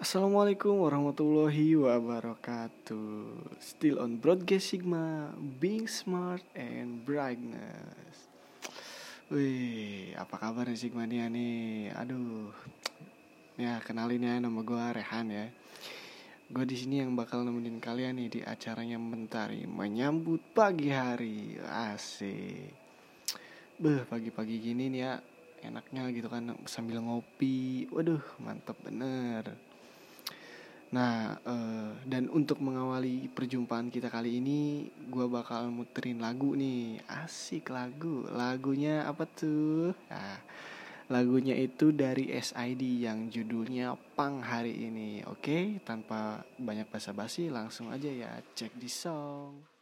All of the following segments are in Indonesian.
Assalamualaikum warahmatullahi wabarakatuh. Still on Broadcast Sigma Being smart and brightness. Wih, apa kabar nih Sigmania nih? Aduh Ya, kenalin ya nama gue Rehan ya. Gue di sini yang bakal nemenin kalian nih di acaranya Mentari Menyambut pagi hari. Asik. Beh, pagi-pagi gini nih ya enaknya gitu kan sambil ngopi. Waduh mantap bener nah uh, dan untuk mengawali perjumpaan kita kali ini gue bakal muterin lagu nih. Asik lagu. Lagunya apa tuh? Nah, lagunya itu dari SID yang judulnya Pang hari ini. Oke tanpa banyak basa-basi langsung aja ya cek di song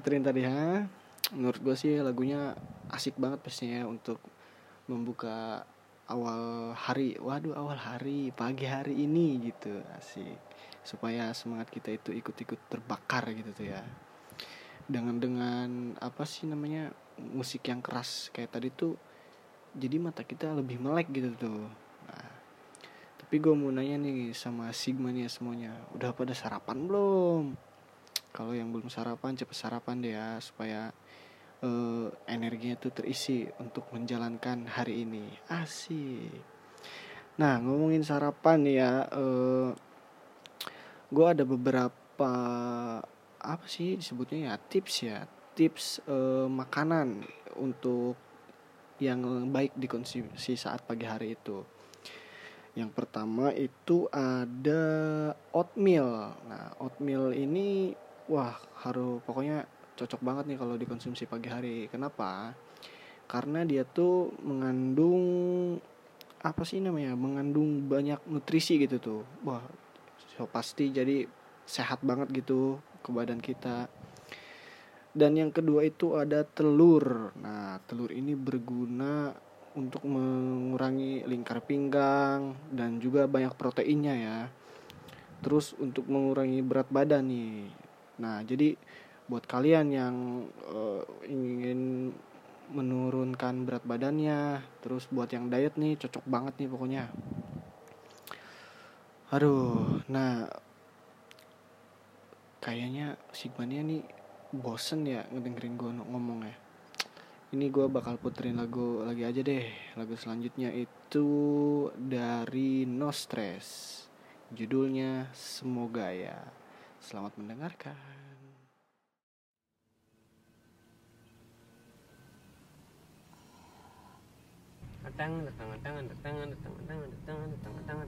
puterin tadi, ha? Menurut gue sih lagunya asik banget pastinya untuk membuka awal hari. Waduh, awal hari, pagi hari ini gitu, asik. supaya semangat kita itu ikut-ikut terbakar gitu tuh ya dengan dengan apa sih namanya musik yang keras kayak tadi tuh jadi mata kita lebih melek gitu tuh nah, tapi gue mau nanya nih sama Sigma nih semuanya udah pada sarapan belum kalau yang belum sarapan cepet sarapan deh ya supaya uh, energinya tuh terisi untuk menjalankan hari ini. Asik. Nah ngomongin sarapan ya uh, gue ada beberapa apa sih disebutnya ya tips ya tips uh, makanan untuk yang baik dikonsumsi saat pagi hari itu. Yang pertama itu ada oatmeal. Nah oatmeal ini wah harus pokoknya cocok banget nih kalau dikonsumsi pagi hari. Kenapa? Karena dia tuh mengandung apa sih namanya mengandung banyak nutrisi gitu tuh. Wah so pasti jadi sehat banget gitu ke badan kita. Dan yang kedua itu ada telur. Nah telur ini berguna untuk mengurangi lingkar pinggang dan juga banyak proteinnya ya. Terus untuk mengurangi berat badan nih Nah, jadi buat kalian yang uh, ingin menurunkan berat badannya, terus buat yang diet nih cocok banget nih pokoknya. Aduh, nah kayaknya Sigmania nih bosen ya ngedengerin gue ngomong ya. Ini gue bakal puterin lagu lagi aja deh. Lagu selanjutnya itu dari No Stress. Judulnya Semoga ya. Selamat mendengarkan. Datang, datang, datang, datang, datang, datang, datang, datang,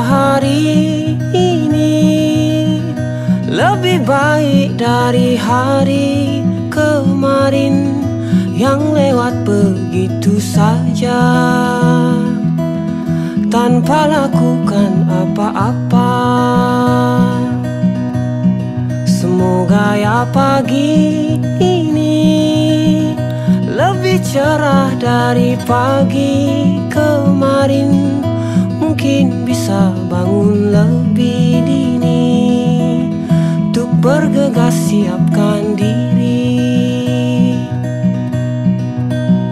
hari ini. Lebih baik dari hari kemarin yang lewat begitu saja. Tanpa lakukan apa-apa. Semoga ya pagi ini lebih cerah dari pagi kemarin mungkin bisa bangun lebih dini. Untuk bergegas siapkan diri.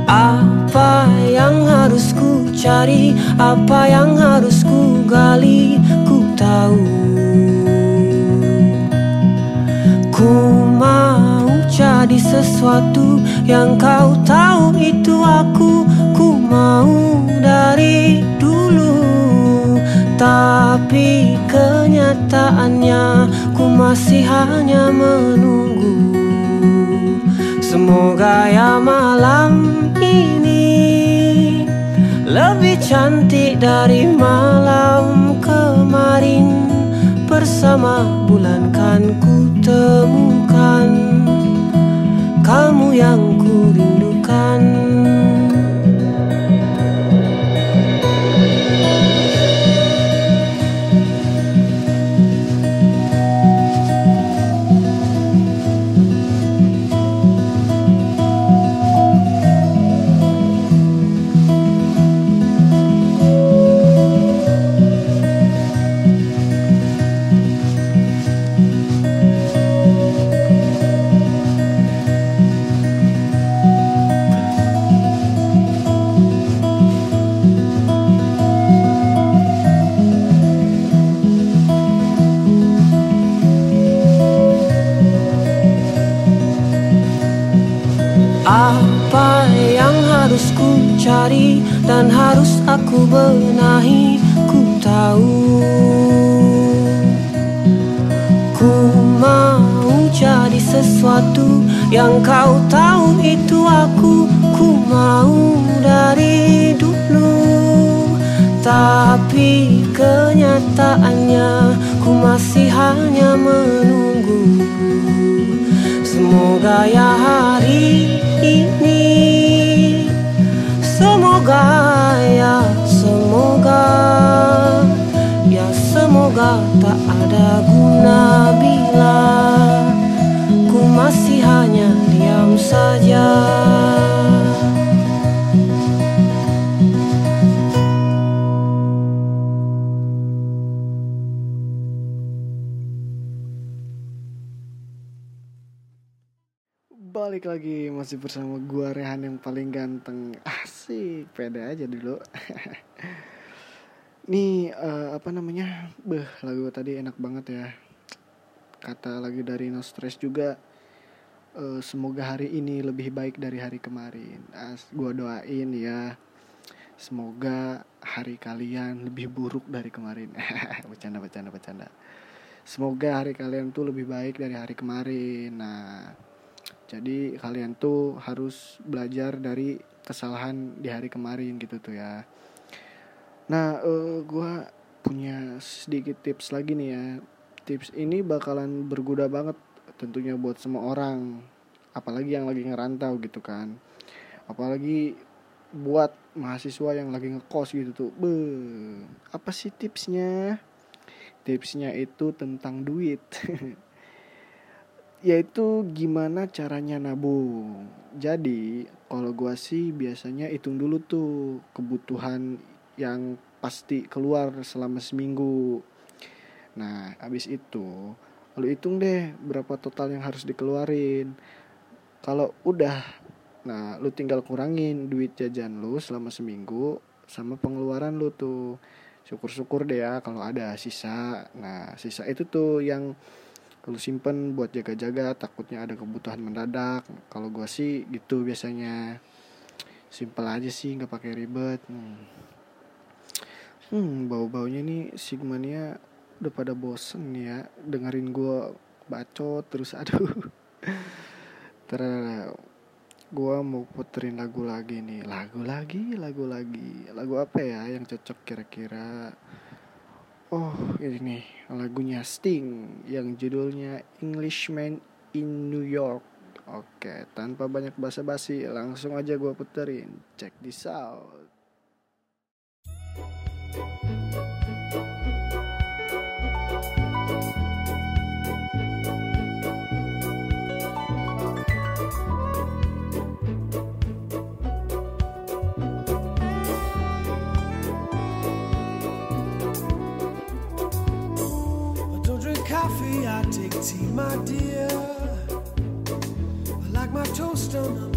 Apa yang harus ku cari? Apa yang harus ku gali? Ku tahu. Ku mau jadi sesuatu yang kau tahu itu aku. Ku mau dari tapi kenyataannya ku masih hanya menunggu. Semoga ya malam ini Lebih cantik dari malam kemarin. Bersama bulan kan ku temukan Kamu yang ku rindukan hanya menunggu Semoga ya hari ini semoga ya semoga ya semoga tak ada guna bila ku masih hanya diam saja. Balik lagi masih bersama gua Rehan yang paling ganteng. Asik, pede aja dulu. Nih eh, apa namanya? Beh lagu tadi enak banget ya. Kata lagi dari No Stress juga eh, Semoga hari ini lebih baik dari hari kemarin. As, Gua doain ya. Semoga hari kalian lebih buruk dari kemarin. Bercanda, bercanda, bercanda. Semoga hari kalian tuh lebih baik dari hari kemarin. Nah jadi kalian tuh harus belajar dari kesalahan di hari kemarin gitu tuh ya. Nah, eh gua punya sedikit tips lagi nih ya. Tips ini bakalan berguna banget tentunya buat semua orang. Apalagi yang lagi ngerantau gitu kan. Apalagi buat mahasiswa yang lagi ngekos gitu tuh. Be, apa sih tipsnya? Tipsnya itu tentang duit. yaitu gimana caranya nabung. Jadi kalau gua sih biasanya hitung dulu tuh kebutuhan yang pasti keluar selama seminggu. Nah habis itu lu hitung deh berapa total yang harus dikeluarin. Kalau udah, nah lu tinggal kurangin duit jajan lu selama seminggu sama pengeluaran lu tuh. Syukur-syukur deh ya kalau ada sisa. Nah sisa itu tuh yang kalau simpen buat jaga-jaga takutnya ada kebutuhan mendadak. Kalau gua sih gitu biasanya. Simpel aja sih nggak pakai ribet. Hmm, hmm bau baunya nih sigmania udah pada bosen ya. Dengerin gua bacot terus aduh. Ter gua mau puterin lagu lagi nih. Lagu lagi lagu lagi. Lagu apa ya yang cocok kira-kira Oh ini nih lagunya Sting yang judulnya Englishman in New York. Oke tanpa banyak basa-basi langsung aja gue puterin. Check this out tea, my dear. I like my toast on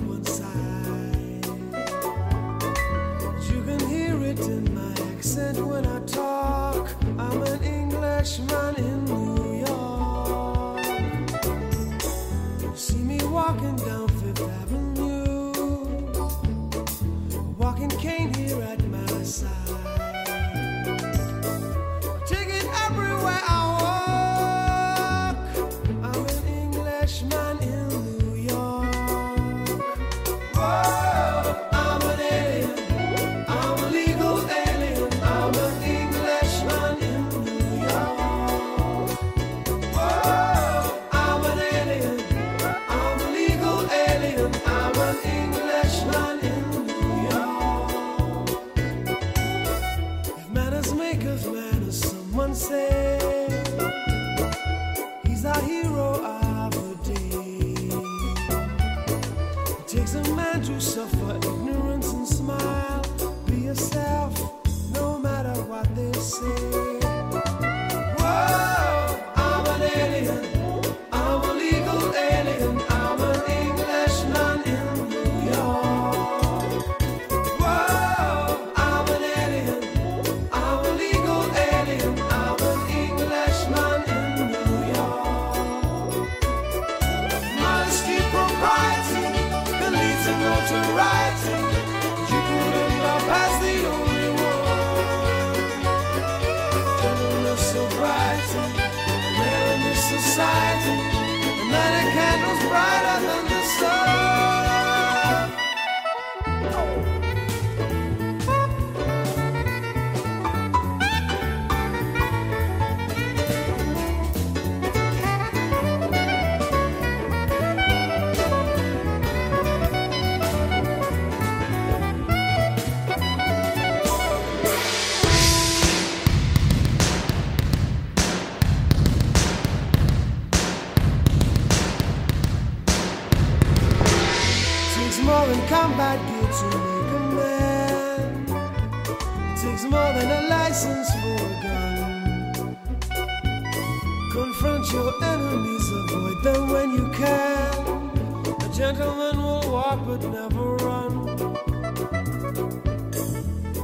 do sofrer. A license for a gun. Confront your enemies, avoid them when you can. A gentleman will walk but never run.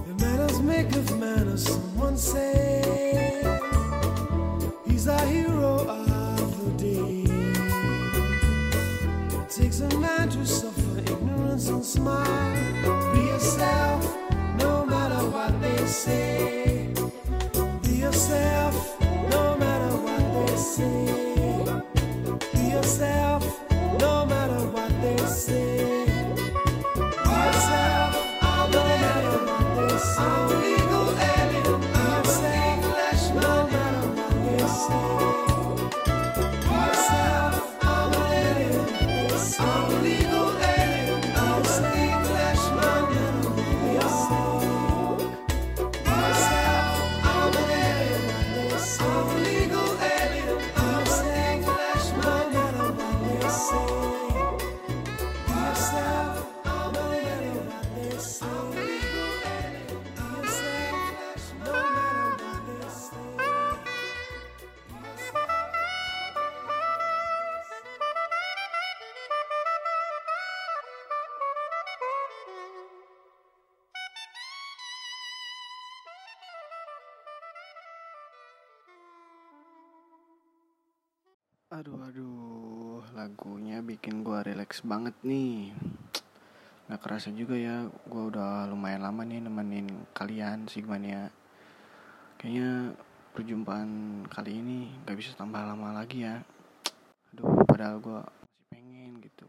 The manners make of manners, someone say. He's a hero of the day. It takes a man to suffer ignorance and smile. Say. Aduh aduh, lagunya bikin gua relax banget nih. Nggak kerasa juga ya, gua udah lumayan lama nih nemenin kalian Sigmania. Kayaknya perjumpaan kali ini nggak bisa tambah lama lagi ya. Aduh, padahal gua masih pengen gitu.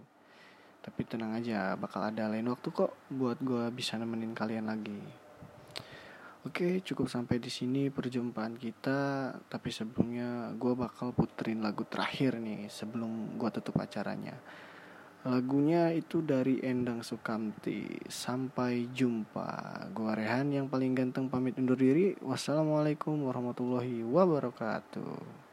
Tapi tenang aja, bakal ada lain waktu kok buat gua bisa nemenin kalian lagi. Oke, cukup sampai di sini perjumpaan kita. Tapi sebelumnya gue bakal puterin lagu terakhir nih sebelum gue tutup acaranya. Lagunya itu dari Endang Sukamti. Sampai jumpa. Gue Rehan yang paling ganteng pamit undur diri. Wassalamualaikum warahmatullahi wabarakatuh.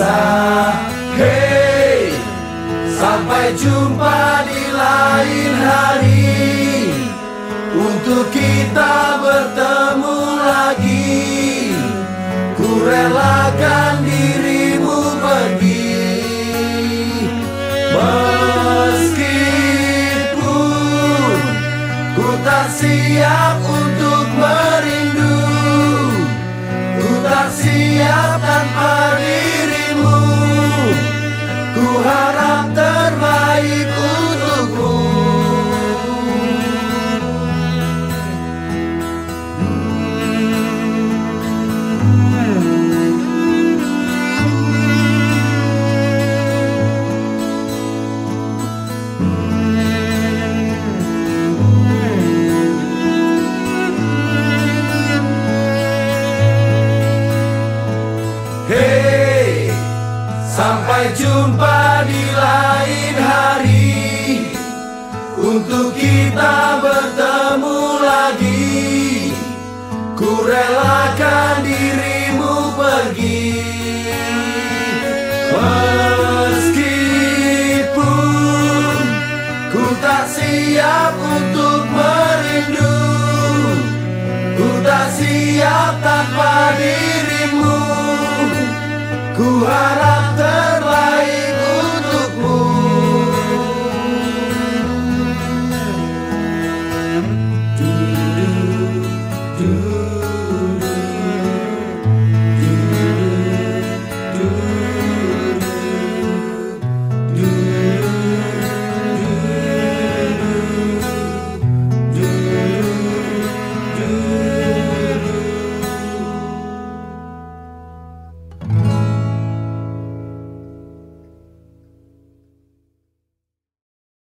Berpisah Hey Sampai jumpa di lain hari. Untuk kita bertemu lagi. Ku relakan dirimu pergi. Meskipun Ku tak siap untuk merindu. Ku tak siap tanpa dirimu harap siap tanpa dirimu. Ku harap